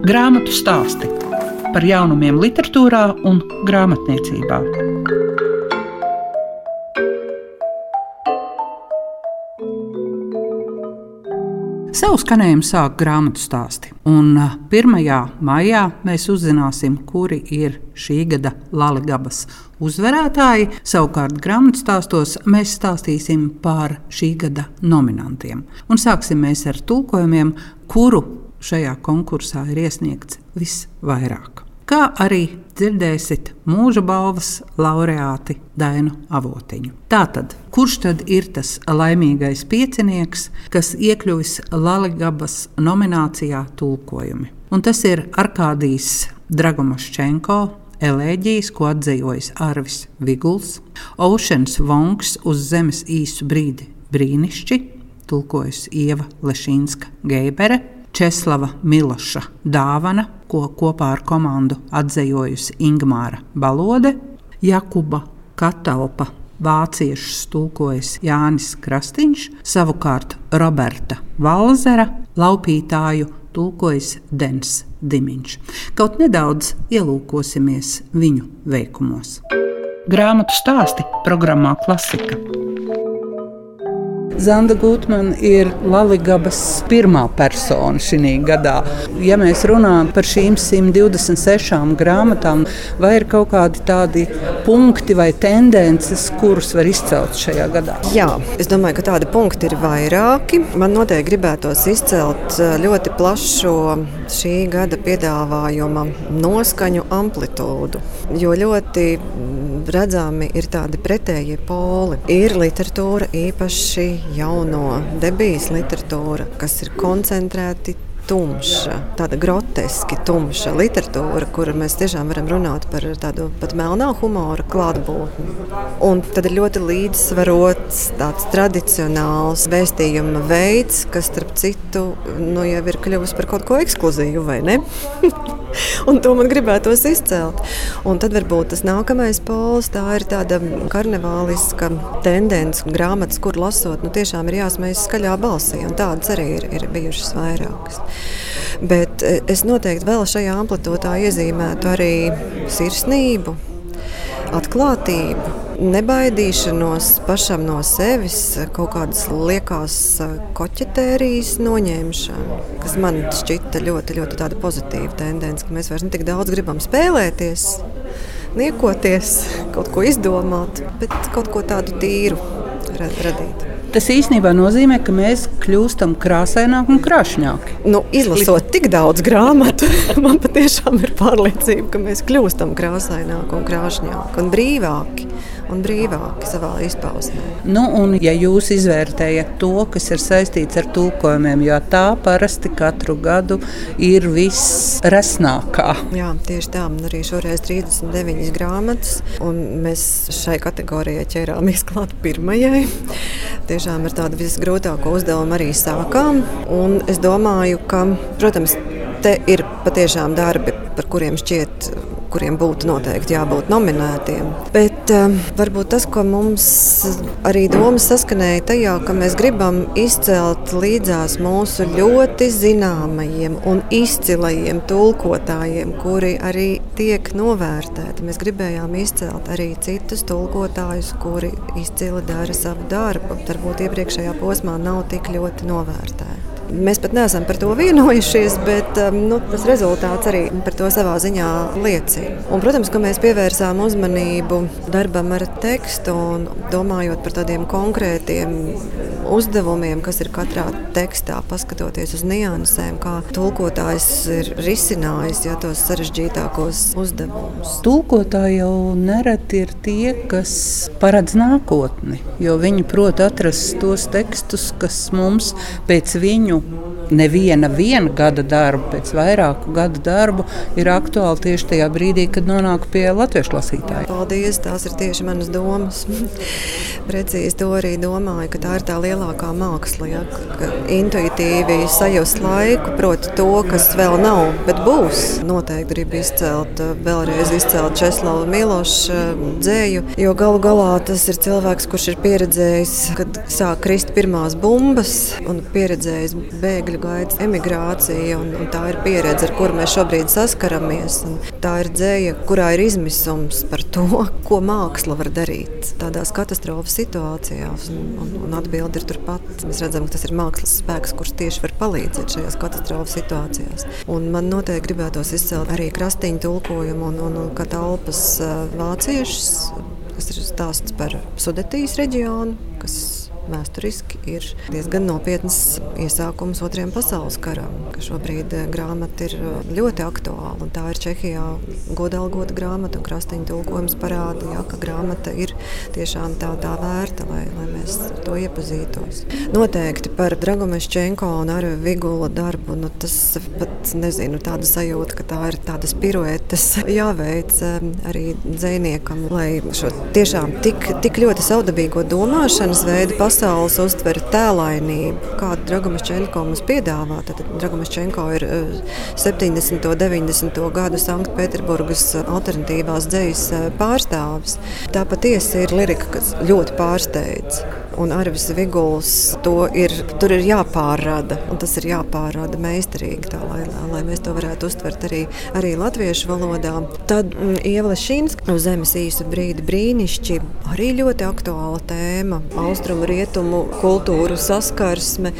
Grāmatu stāsti par jaunumiem, literatūrā un grāmatniecībā. Savu skanējumu sāk grāmatu stāsti. Un 1. maijā mēs uzzināsim, kuri ir šī gada Latvijas uzvarētāji. Savukārt grāmatu stāstos mēs stāstīsim par šī gada nominantiem. Un sāksim ar tulkojumiem, kuru šajā konkursā ir iesniegts visvairāk. Kā arī dzirdēsiet mūža balvas laureāti Dainu Avotiņu. Tātad, kurš tad ir tas laimīgais piecinieks, kas iekļuvis Latvijas nominācijā tulkojumi? Un tas ir Arkādijs Dragomaščenko, Elēģijas, ko atzīvojas Arvis Viguls, Oceans Vonks uz zemes īsu brīdi brīnišķi, tulkojas Ieva Lešīnska Geibere, Česlava Miloša dāvana, ko kopā ar komandu atzējojusi Ingūna Balode, Jakuba Katalpa. Vāciešu stulkojas Jānis Krastīņš, savukārt Roberta Valzera laupītāju tulkojas Dens Dimiņš. Kaut nedaudz ielūkosimies viņu veikumos. Grāmatu stāsti programmā Klasika. Zanda Gutmana ir Latvijas pirmā persona šī gadā. Ja mēs runājam par šīm 126 grāmatām, vai ir kaut kādi tādi punkti vai tendences, kurus var izcelt šajā gadā? Jā, es domāju, ka tādi punkti ir vairāki. Man noteikti gribētos izcelt eh, ļoti plašu šī gada piedāvājuma noskaņu amplitūdu, jo ļoti redzami ir tādi pretējie poli. Ir literatūra īpaši jauno debijas literatūra, kas ir koncentrēti tumša, tāda groteski tumša literatūra, kur mēs tiešām varam runāt par tādu pat melnā humora klātbūtni. Un tad ir ļoti līdzsvarots, tāds tradicionāls vēstījuma veids, kas, starp citu, nu, jau ir kļuvis par kaut ko ekskluzīvu, vai ne? un to man gribētos izcelt. Un tad varbūt tas nākamais pols, tā ir tāda karnevāliska tendence, grāmatas, kur lasot, nu tiešām ir jāsmējas skaļā balsī, un tādas arī ir, ir bijušas vairākas. Bet e, es noteikti vēl šajā amplitūdā iezīmētu arī sirsnību, atklātību, nebaidīšanos pašam no sevis, kaut kādas liekas koķetērijas noņemšanu, kas man šķita ļoti, ļoti pozitīva tendence, ka mēs vairs ne tik daudz gribam spēlēties, niekoties, kaut ko izdomāt, bet kaut ko tādu tīru radīt. Tas īstenībā nozīmē, ka mēs kļūstam krāsaināki un krāšņāki. Nu, izlasot tik daudz grāmatu, man patiešām ir pārliecība, ka mēs kļūstam krāsaināki un krāšņāki un brīvāki un brīvāki savā izpausmē. Nu, un, ja jūs izvērtējat to, kas ir saistīts ar tulkojumiem, jo tā parasti katru gadu ir visresnākā. Jā, tieši tā. Man arī šoreiz 39 grāmatas, un mēs šai kategorijai ķērāmies klāt pirmajai. Tiešām ar tādu visgrūtāko uzdevumu arī sākām. Un es domāju, ka, protams, te ir patiešām darbi, par kuriem šķiet kuriem būtu noteikti jābūt nominētiem. Bet um, varbūt tas, ko mums arī domas saskanēja tajā, ka mēs gribam izcelt līdzās mūsu ļoti zināmajiem un izcilajiem tulkotājiem, kuri arī tiek novērtēti. Mēs gribējām izcelt arī citus tulkotājus, kuri izcili dara savu darbu. Varbūt iepriekšējā posmā nav tik ļoti novērtēti. Mēs pat neesam par to vienojušies, bet um, nu, tas rezultāts arī par to savā ziņā liecina. Un, protams, ka mēs pievērsām uzmanību darbam ar tekstu un domājot par tādiem konkrētiem uzdevumiem, kas ir katrā tekstā, paskatoties uz niansēm, kā tulkotājs ir risinājis ja, tos sarežģītākos uzdevumus. Tulkotāji jau nereti ir tie, kas paredz nākotni, jo viņi prot atrast tos tekstus, kas mums pēc viņu neviena viena gada darba, pēc vairāku gadu darbu ir aktuāli tieši tajā brīdī, kad nonāk pie latviešu lasītāja. Paldies, tās ir tieši manas domas. Precīzi to arī domāju, ka tā ir tā lielākā māksla, ja, ka intuitīvi sajust laiku, proti to, kas vēl nav, bet būs. Noteikti gribu izcelt, vēlreiz izcelt Česlavu Milošu dzēju, jo galu galā tas ir cilvēks, kurš ir pieredzējis, kad sāk krist pirmās bumbas un pieredzējis bēgļu bēgļu gaitas, emigrācija, un, un tā ir pieredze, ar kuru mēs šobrīd saskaramies. Tā ir dzēja, kurā ir izmisums par to, ko māksla var darīt tādās katastrofas situācijās, un, un, un atbildi ir turpat. Mēs redzam, ka tas ir mākslas spēks, kurš tieši var palīdzēt šajās katastrofas situācijās. Un man noteikti gribētos izcelt arī krastiņu tulkojumu un, un, un katalpas vāciešus, kas ir stāsts par Sudetijas reģionu, kas vēsturiski ir diezgan nopietns iesākums Otrajam pasaules karam. Šobrīd eh, grāmata ir eh, ļoti aktuāla. Tā ir Čehijā godalgota grāmata, un krāsteņa tulkojums parāda, ja, ka grāmata ir tiešām tā, tā vērta, lai, lai mēs to iepazītos. Noteikti par Dragomešķenko un arī Vigula darbu, nu, tas pat nezinu, tāda sajūta, ka tā ir tādas piruetes jāveic eh, arī dzēniekam, lai šo tiešām tik, tik ļoti saudabīgo domāšanas veidu pasaules pasaules uztver tēlainību, kādu Dragomašķenko mums piedāvā. Tad Dragomašķenko ir 70. un 90. gadu Sanktpēterburgas alternatīvās dzejas eh, pārstāvis. Tā patiesi ir lirika, kas ļoti pārsteidz un Arvis Viguls to ir, tur ir jāpārrada, un tas ir jāpārrada meistarīgi, tā, lai, lai mēs to varētu uztvert arī, arī latviešu valodā. Tad mm, Ieva Šīnska no zemes īsu brīdi brīnišķi, arī ļoti aktuāla tēma - austrumu rietumu kultūru saskarsme,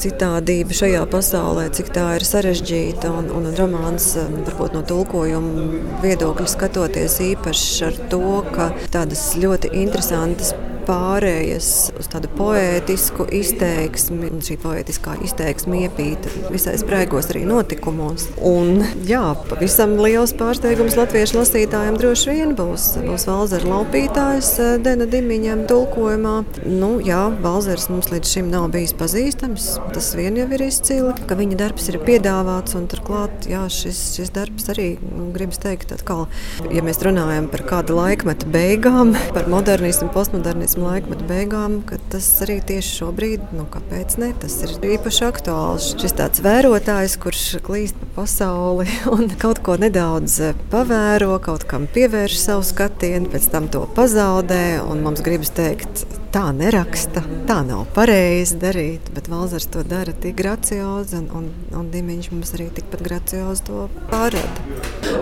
citādība šajā pasaulē, cik tā ir sarežģīta, un, un romāns mm, varbūt no tulkojuma viedokļa skatoties īpaši ar to, ka tādas ļoti interesantas pārējas uz tādu poētisku izteiksmi. Šī poētiskā izteiksme iepīta visai spraigos arī notikumos. Un, jā, pavisam liels pārsteigums latviešu lasītājiem droši vien būs. Būs Valzera laupītājs eh, Dena Dimiņam tulkojumā. Nu, jā, Valzers mums līdz šim nav bijis pazīstams. Tas vien jau ir izcili, ka viņa darbs ir piedāvāts un turklāt jā, šis, šis darbs arī nu, gribas teikt atkal, ja mēs runājam par kādu laikmetu beigām, par modernismu, postmodernismu komunisma laikmeta beigām, ka tas arī tieši šobrīd, nu, kāpēc ne, tas ir īpaši aktuāls. Šis tāds vērotājs, kurš klīst pa pasauli un kaut ko nedaudz pavēro, kaut kam pievērš savu skatienu, pēc tam to pazaudē, un mums gribas teikt, tā neraksta, tā nav pareizi darīt, bet Valzers to dara tik graciozi, un, un, un Dimiņš mums arī tikpat graciozi to pārrada.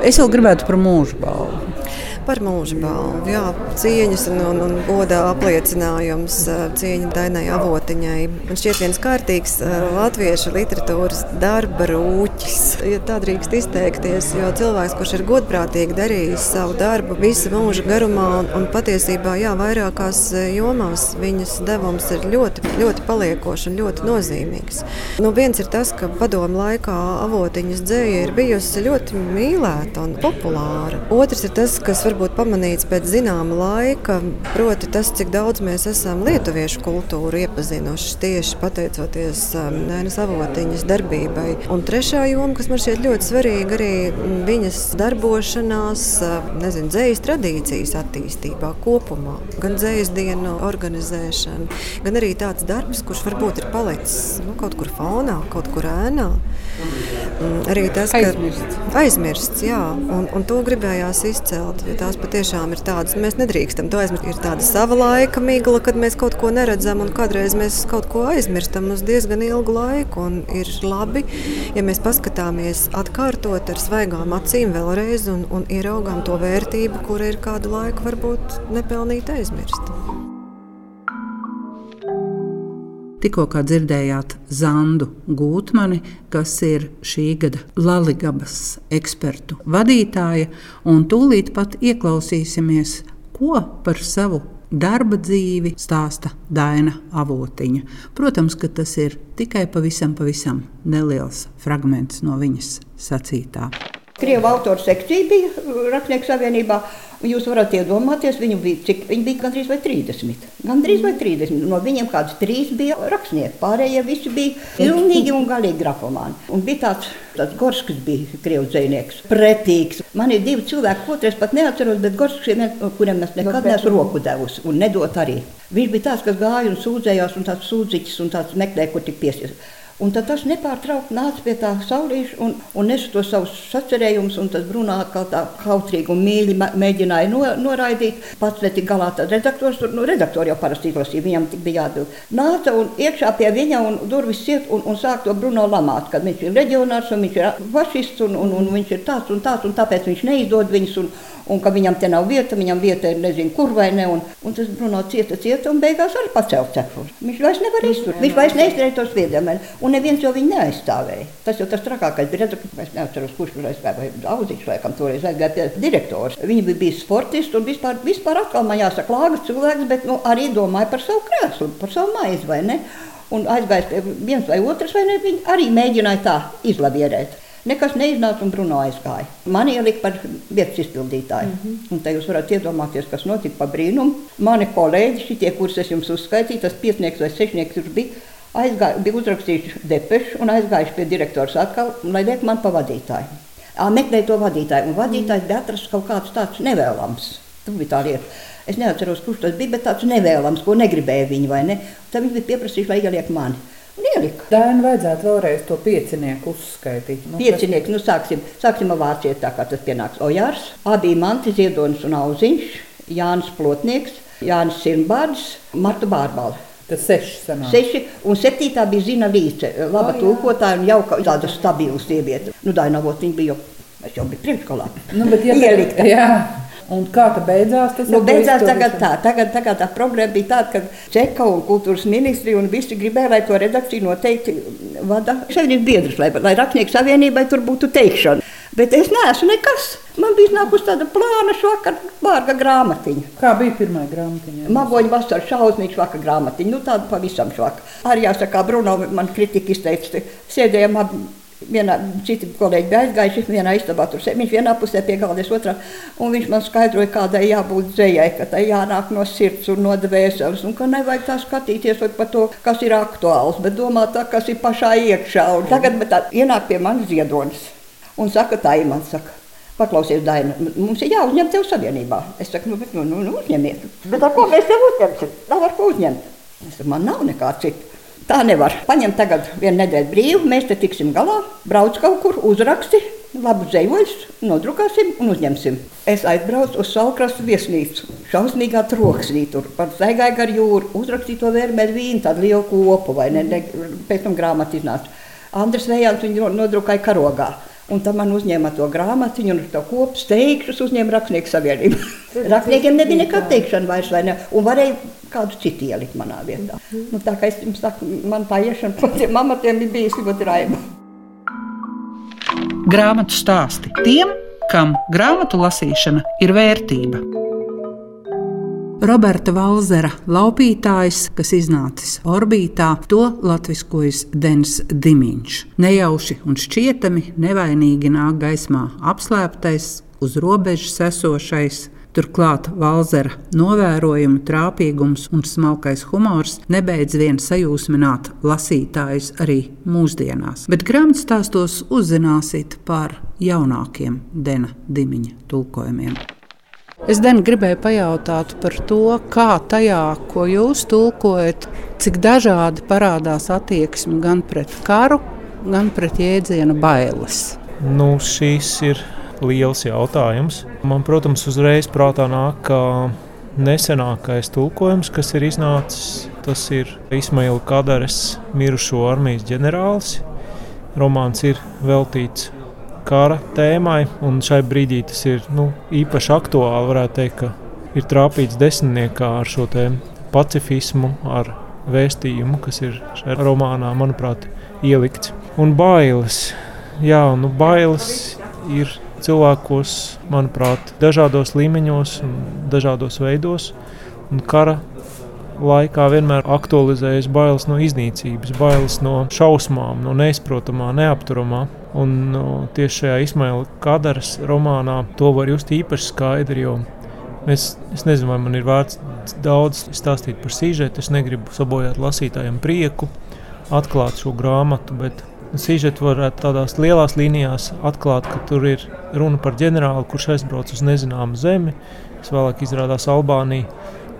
Es vēl gribētu par mūžu balvu. Par mūža balvu, jā, cieņas un, un, un godā apliecinājums cieņa Dainai Avotiņai. Man šķiet viens kārtīgs latviešu literatūras darba rūķis, ja tā drīkst izteikties, jo cilvēks, kurš ir godprātīgi darījis savu darbu visu mūža garumā un, un patiesībā, jā, vairākās jomās viņas devums ir ļoti, ļoti paliekošs un ļoti nozīmīgs. Nu, viens ir tas, ka padomu laikā Avotiņas dzēja ir bijusi ļoti mīlēta un populāra. Otrs ir tas, kas var varbūt pamanīts pēc zināma laika, proti tas, cik daudz mēs esam lietuviešu kultūru iepazinuši tieši pateicoties Nēnas um, avotiņas darbībai. Un trešā joma, kas man šķiet ļoti svarīga, arī viņas darbošanās, um, nezinu, dzējas tradīcijas attīstībā kopumā. Gan dzējas dienu organizēšana, gan arī tāds darbs, kurš varbūt ir palicis nu, kaut kur fonā, kaut kur ēnā. Mm, arī tas, ka aizmirsts, aizmirsts jā, un, un to gribējās izcelt. Tās patiešām ir tādas, mēs nedrīkstam to aizmirst. Ir tāda sava laika migla, kad mēs kaut ko neredzam, un kādreiz mēs kaut ko aizmirstam uz diezgan ilgu laiku. Un ir labi, ja mēs paskatāmies atkārtot ar svaigām acīm vēlreiz un, un ieraugām to vērtību, kura ir kādu laiku varbūt nepelnīti aizmirsta. Tikko dzirdējāt Zandu Gūtmani, kas ir šī gada Latvijas ekspertu vadītāja, un tūlīt pat ieklausīsimies, ko par savu darba dzīvi stāsta Daina Avotiņa. Protams, ka tas ir tikai pavisam, pavisam neliels fragments no viņas sacītā. Krievu autoru sekcija bija Rakstnieku savienībā. Jūs varat iedomāties, viņu bija, cik, viņi bija gandrīz vai 30. Gandrīz vai 30. No viņiem kāds trīs bija rakstnieki, pārējie visi bija pilnīgi un galīgi grafomāni. Un bija tāds, tāds Gorskis bija krievu dzēnieks, pretīgs. Man ir divi cilvēki, es pat neatceros, bet Gorskis ir viens, kuriem es nekad neesmu roku devusi un nedot arī. Viņš bija tāds, kas gāja un sūdzējās un tāds sūdziķis un tāds meklēja, kur tik piesies. Un tad tas nepārtraukti nāca pie tā saulīša un, un nesa to savus sacerējumus, un tas Brunā kā tā kautrīgi un mīļi mēģināja no, noraidīt. Pats netika galā tad redaktors, tur, nu, redaktori jau parasti izlasīja, viņam tik bija jāatbild. Nāca un iekšā pie viņa un durvis ciet un, un sāk to Bruno lamāt, kad viņš ir reģionārs un viņš ir fašists un, un, un viņš ir tāds un tāds un tāpēc viņš neizdod viņus. Un, un ka viņam te nav vieta, viņam vieta ir nezinu, kur vai ne. Un, un tas Bruno cieta, cieta un beigās arī pacēla cepuri. Viņš vairs nevar izturēt, viņš vairs neizdarīja tos viedamēni, un neviens jau viņu neaizstāvēja. Tas jau tas trakākais bija, redzu, es neatceros, kurš tur aizgāja, vai Auzīts, laikam, toreiz aizgāja pie direktors. Viņi bija bijis sportisti un vispār, vispār atkal man jāsaka lāgas cilvēks, bet nu, arī domāja par savu krēslu, par savu maizi, vai ne? Un aizgājis pie viens vai otrs, vai ne, viņi arī mēģināja tā izlavierēt. Nekas neiznāca un Bruno aizgāja. Man ielika par vietas izpildītāju. Mm -hmm. Un te jūs varat iedomāties, kas notika pa brīnumu. Mani kolēģi, šitie, kurus es jums uzskaitīju, tas piecinieks vai sešnieks, kurš bija, aizgāja, bija uzrakstījuši depešu un aizgājuši pie direktors atkal, lai liek man pa vadītāju. Meklēju to vadītāju, un vadītājs bija atrasts kaut kāds tāds nevēlams. Tas bija tā lieta. Es neatceros, kurš tas bija, bet tāds nevēlams, ko negribēja viņi vai ne. Tad viņi bija pieprasījuši, lai ieliek mani. Ielika. Dēļ vajadzētu vēlreiz to piecinieku uzskaitīt. Nu, piecinieku, nu sāksim, sāksim ar vāciešu, tā kā tas pienāks Ojārs, abi Manti Ziedonis un Auziņš, Jānis Plotnieks, Jānis Sirmbārds, Marta Bārbala. Tas seši sanāk. Seši, un septītā bija Zina Līce, laba oh, tulkotāja un jauka tāda stabila sieviete. Nu, Dainavot viņa bija, es jau biju priekškalā. Nu, bet ja Ielikta. Jā. Un kā tas beidzās? Tas nu, beidzās tagad tā. Tagad, tagad tā problēma bija tāda, ka Čeka un kultūras ministri un visi gribēja, lai to redakciju noteikti vada savienības biedrs, lai, lai Raknieku savienībai tur būtu teikšana. Bet es neesmu nekas. Man bija nākusi tāda plāna švakar vārga grāmatiņa. Kā bija pirmā grāmatiņa? Magoņa vasara šausmīgs vakar grāmatiņa. Nu tāda pavisam švaka. Arī jāsaka, Bruno man kritika izteica. Sēdējām abi vienā, citi kolēģi bija aizgājuši, vienā istabā tur viņš vienā pusē pie galda, otrā. Un viņš man skaidroja, kādai jābūt dzējai, ka tai jānāk no sirds un no dvēseles, un ka nevajag tā skatīties par to, kas ir aktuāls, bet domāt tā, kas ir pašā iekšā. Un tagad tā ienāk pie manis ziedonis un saka, tā ir man saka. Paklausies, Daina, mums ir jāuzņem tev savienībā. Es saku, nu, bet, nu, nu, nu uzņemiet. Bet ar ko mēs tev uzņemsim? Nav ar ko uzņemt. Es saku, man nav nekā cita. Tā nevar. Paņem tagad vienu nedēļu brīvu, mēs te tiksim galā, brauc kaut kur, uzraksti, labu zvejoļus, nodrukāsim un uzņemsim. Es aizbraucu uz Salkrastu viesnīcu, šausmīgā troksnī tur, pat zaigāja gar jūru, uzrakstīju to vērmēru vīnu, tādu lielu kopu, vai ne, ne pēc tam grāmatu iznāca. Andris Vējāns viņu nodrukāja karogā. Un tam man uzņēma to grāmatiņu, un to kopu steigšus uzņēma Rakstnieku savienību. Rakstniekiem nebija nekāda teikšana vairs, vai ne? Un varēja kādu citu ielikt manā vietā. Nu, tā kā es jums saku, man tā iešana pa tiem amatiem bija bijusi ļoti raiba. Grāmatu stāsti tiem, kam grāmatu lasīšana ir vērtība. Roberta Valzera laupītājs, kas iznācis orbītā, to latviskojas Dens Dimiņš. Nejauši un šķietami nevainīgi nāk gaismā apslēptais, uz robežas esošais, Turklāt Valzera novērojuma trāpīgums un smalkais humors nebeidz vien sajūsmināt lasītājus arī mūsdienās, bet grāmatstāstos uzzināsiet par jaunākiem Dena Dimiņa tulkojumiem. Es Dan gribēju pajautāt par to, kā tajā, ko jūs tulkojat, cik dažādi parādās attieksme gan pret karu, gan pret jēdzienu bailes. Nu, šīs ir liels jautājums. Man, protams, uzreiz prātā nāk nesenākais tulkojums, kas ir iznācis. Tas ir Ismaila Kadares mirušo armijas ģenerālis. Romāns ir veltīts kara tēmai, un šai brīdī tas ir nu, īpaši aktuāli. Varētu teikt, ka ir trāpīts desmitniekā ar šo pacifismu, ar vēstījumu, kas ir šajā romānā, manuprāt, ielikts. Un bailes, jā, nu, bailes ir cilvēkos, manuprāt, dažādos līmeņos un dažādos veidos. Un kara laikā vienmēr aktualizējas bailes no iznīcības, bailes no šausmām, no neizprotamā, neapturamā. Un tieši šajā Ismaila Kadaras romānā to var just īpaši skaidri. Mēs, es nezinu, vai man ir vērts daudz stāstīt par sižetu. Es negribu sabojāt lasītājiem prieku, atklāt šo grāmatu, bet sižetu varētu tādās lielās līnijās atklāt, ka tur ir runa par ģenerāli, kurš aizbrauc uz nezināmu zemi, kas vēlāk izrādās Albānija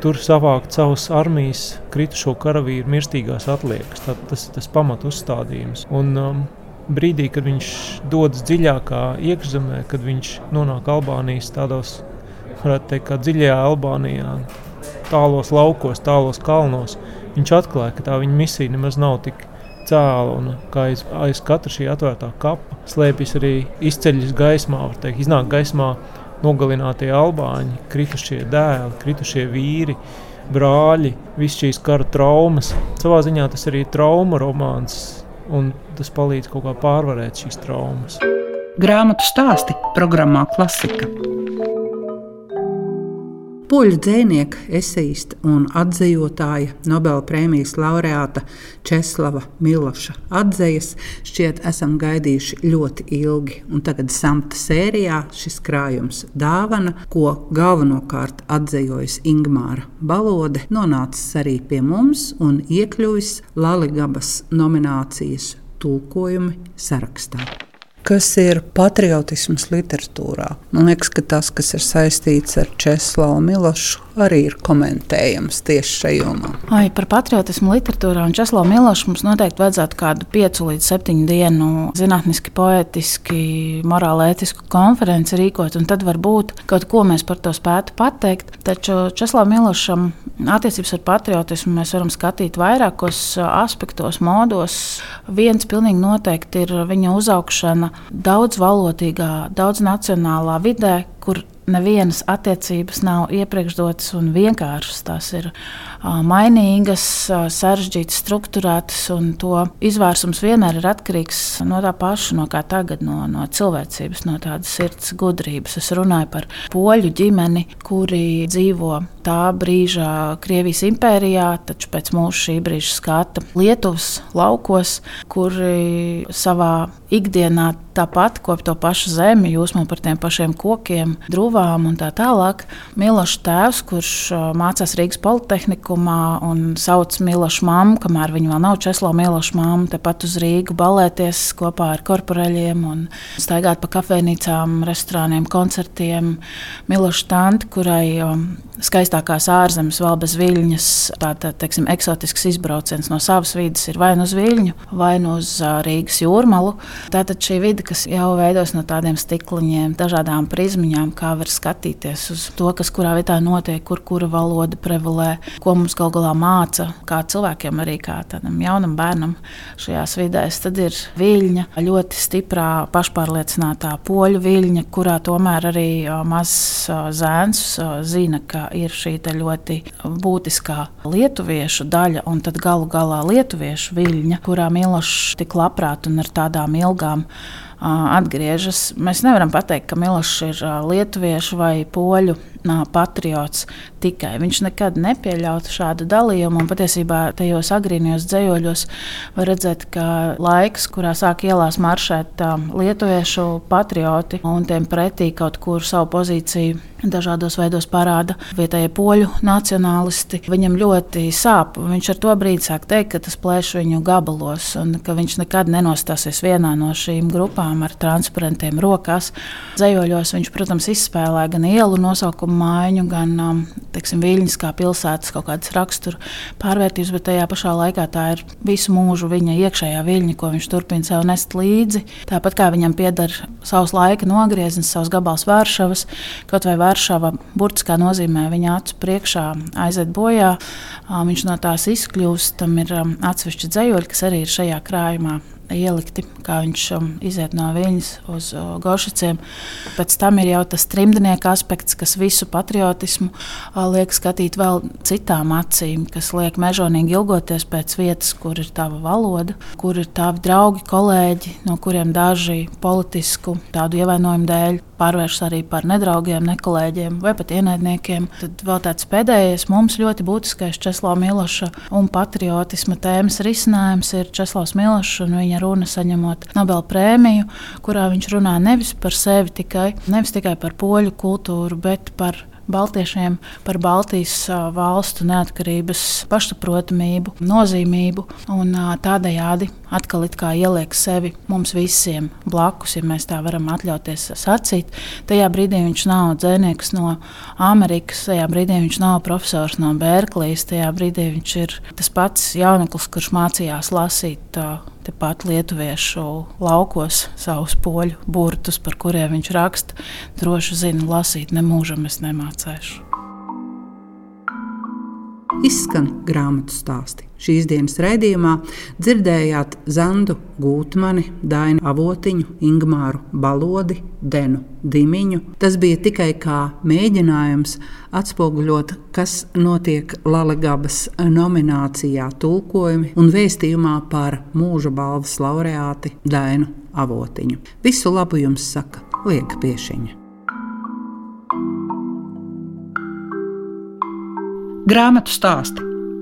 tur savākt savas armijas kritušo karavīru mirstīgās atliekas. Tā, tas ir tas pamat uzstādījums. Un, um, brīdī, kad viņš dodas dziļākā iekšzemē, kad viņš nonāk Albānijas tādos, varētu teikt, kā dziļajā Albānijā, tālos laukos, tālos kalnos, viņš atklāja, ka tā viņa misija nemaz nav tik cēla un kā aiz, aiz katra šī atvērtā kapa slēpjas arī izceļas gaismā, var teikt, iznāk gaismā nogalinātie albāņi, kritušie dēli, kritušie vīri, brāļi, visas šīs kara traumas. Savā ziņā tas arī ir trauma romāns, un tas palīdz kaut kā pārvarēt šīs traumas. Grāmatu stāsti programmā Klasika. Poļu dzinieka, eseista un atzīvotāja Nobela prēmijas laureāta Česlava Miloša atzīves šķiet esam gaidījuši ļoti ilgi. Un tagad samta sērijā šis krājums dāvana, ko galvenokārt atzīvojas Ingmāra Balode, nonācis arī pie mums un iekļuvis Laligabas nominācijas tulkojumi sarakstā kas ir patriotisms literatūrā. Man liekas, ka tas, kas ir saistīts ar Česlavu Milošu, arī ir komentējams tieši šajā jomā. Ai, par patriotismu literatūrā un Česlavu Milošu mums noteikti vajadzētu kādu piecu līdz septiņu dienu zinātniski, poetiski, morāli ētisku konferenci rīkot, un tad varbūt kaut ko mēs par to spētu pateikt. Taču Česlavam Milošam attiecības ar patriotismu mēs varam skatīt vairākos aspektos, modos. Viens pilnīgi noteikti ir viņa uzaugšana daudzvalodīgā, daudznacionālā vidē, kur nevienas attiecības nav iepriekšdotas un vienkāršas. Tās ir mainīgas, sarežģītas, struktūrētas, un to izvērsums vienmēr ir atkarīgs no tā paša, no kā tagad, no, no cilvēcības, no tādas sirds gudrības. Es runāju par poļu ģimeni, kuri dzīvo tā brīža Krievijas impērijā, taču pēc mūsu šī brīža skata Lietuvas laukos, kuri savā ikdienā tāpat kop to pašu zemi, jūsmo par tiem pašiem kokiem, drūvām un tā tālāk. Milošs tēvs, kurš mācās Rīgas Politehnikumā un sauc Milošu mammu, kamēr viņa vēl nav Česlava Miloša mamma, tepat uz Rīgu balēties kopā ar korporaļiem un staigāt pa kafejnīcām, restorāniem, koncertiem. Miloša tanti, kurai skaistākās ārzemes, vēl bez viļņas, tāds teiksim, eksotisks izbrauciens no savas vidas ir vai nu uz Viļņu, vai nu uz Rīgas jūrmalu. Tātad šī vide, kas jau veidos no tādiem stikliņiem, dažādām prizmiņām, kā var skatīties uz to, kas kurā vietā notiek, kur kura valoda prevalē, ko mums gal galā māca, kā cilvēkiem, arī kā tādam jaunam bērnam šajās vidēs. Tad ir viļņa, ļoti stiprā, pašpārliecinātā poļu viļņa, kurā tomēr arī mazs zēns zina, ka ir šī ļoti būtiskā lietuviešu daļa, un tad galu galā lietuviešu viļņa, kurā Milošs tik labprāt un ar tādām ilgām atgriežas. Mēs nevaram pateikt, ka Milošs ir lietuviešu vai poļu patriots tikai. Viņš nekad nepieļautu šādu dalījumu, un patiesībā tajos agrīnijos dzējoļos var redzēt, ka laiks, kurā sāk ielās maršēt lietuviešu patrioti un tiem pretī kaut kur savu pozīciju dažādos veidos parāda vietējie poļu nacionālisti. Viņam ļoti sāp. Viņš ar to brīdi sāk teikt, ka tas plēš viņu gabalos un ka viņš nekad nenostāsies vienā no šīm grupām ar transparentiem rokās. Zējoļos viņš, protams, izspēlē gan ielu nosaukumu maiņu, gan um, teiksim, Viļņas kā pilsētas kaut kādas rakstura pārvērtības, bet tajā pašā laikā tā ir visu mūžu viņa iekšējā viļņa, ko viņš turpina sev nest līdzi. Tāpat kā viņam pieder savs laika nogrieznis, savs gabals Vāršavas, kaut vai Vāršava burtiskā nozīmē viņa acu priekšā aiziet bojā, um, viņš no tās izkļūst, tam ir um, atsevišķi dzējoļi, kas arī ir šajā krājumā ielikti, kā viņš um, iziet no viņas uz uh, gošaciem. Pēc tam ir jau tas trimdnieka aspekts, kas visu patriotismu uh, liek skatīt vēl citām acīm, kas liek mežonīgi ilgoties pēc vietas, kur ir tava valoda, kur ir tavi draugi, kolēģi, no kuriem daži politisku tādu ievainojumu dēļ pārvēršas arī par nedraugiem, nekolēģiem vai pat ienaidniekiem. Tad vēl tāds pēdējais mums ļoti būtiskais Česlava Miloša un patriotisma tēmas risinājums ir Česlavs Milošs un viņa runa saņemot Nobela prēmiju, kurā viņš runā nevis par sevi tikai, nevis tikai par poļu kultūru, bet par baltiešiem, par Baltijas valstu neatkarības pašsaprotamību, nozīmību un tādējādi atkal ieliek sevi mums visiem blakus, ja mēs tā varam atļauties sacīt. Tajā brīdī viņš nav dzēnieks no Amerikas, tajā brīdī viņš nav profesors no Berklijas, tajā brīdī viņš ir tas pats jauneklis, kurš mācījās lasīt. Tepat lietuviešu laukos savus poļu burtus, par kuriem viņš raksta, droši zina, lasīt nemūžam es nemācēšu. Izskan grāmatu stāsti. Šīs dienas raidījumā dzirdējāt Zandu Gūtmani, Dainu Avotiņu, Ingmāru Balodi, Denu Dimiņu. Tas bija tikai kā mēģinājums atspoguļot, kas notiek Lalegabas nominācijā tulkojumi un vēstījumā par mūža balvas laureāti Dainu Avotiņu. Visu labu jums saka Lieka Piešiņa. Grāmatu stāsti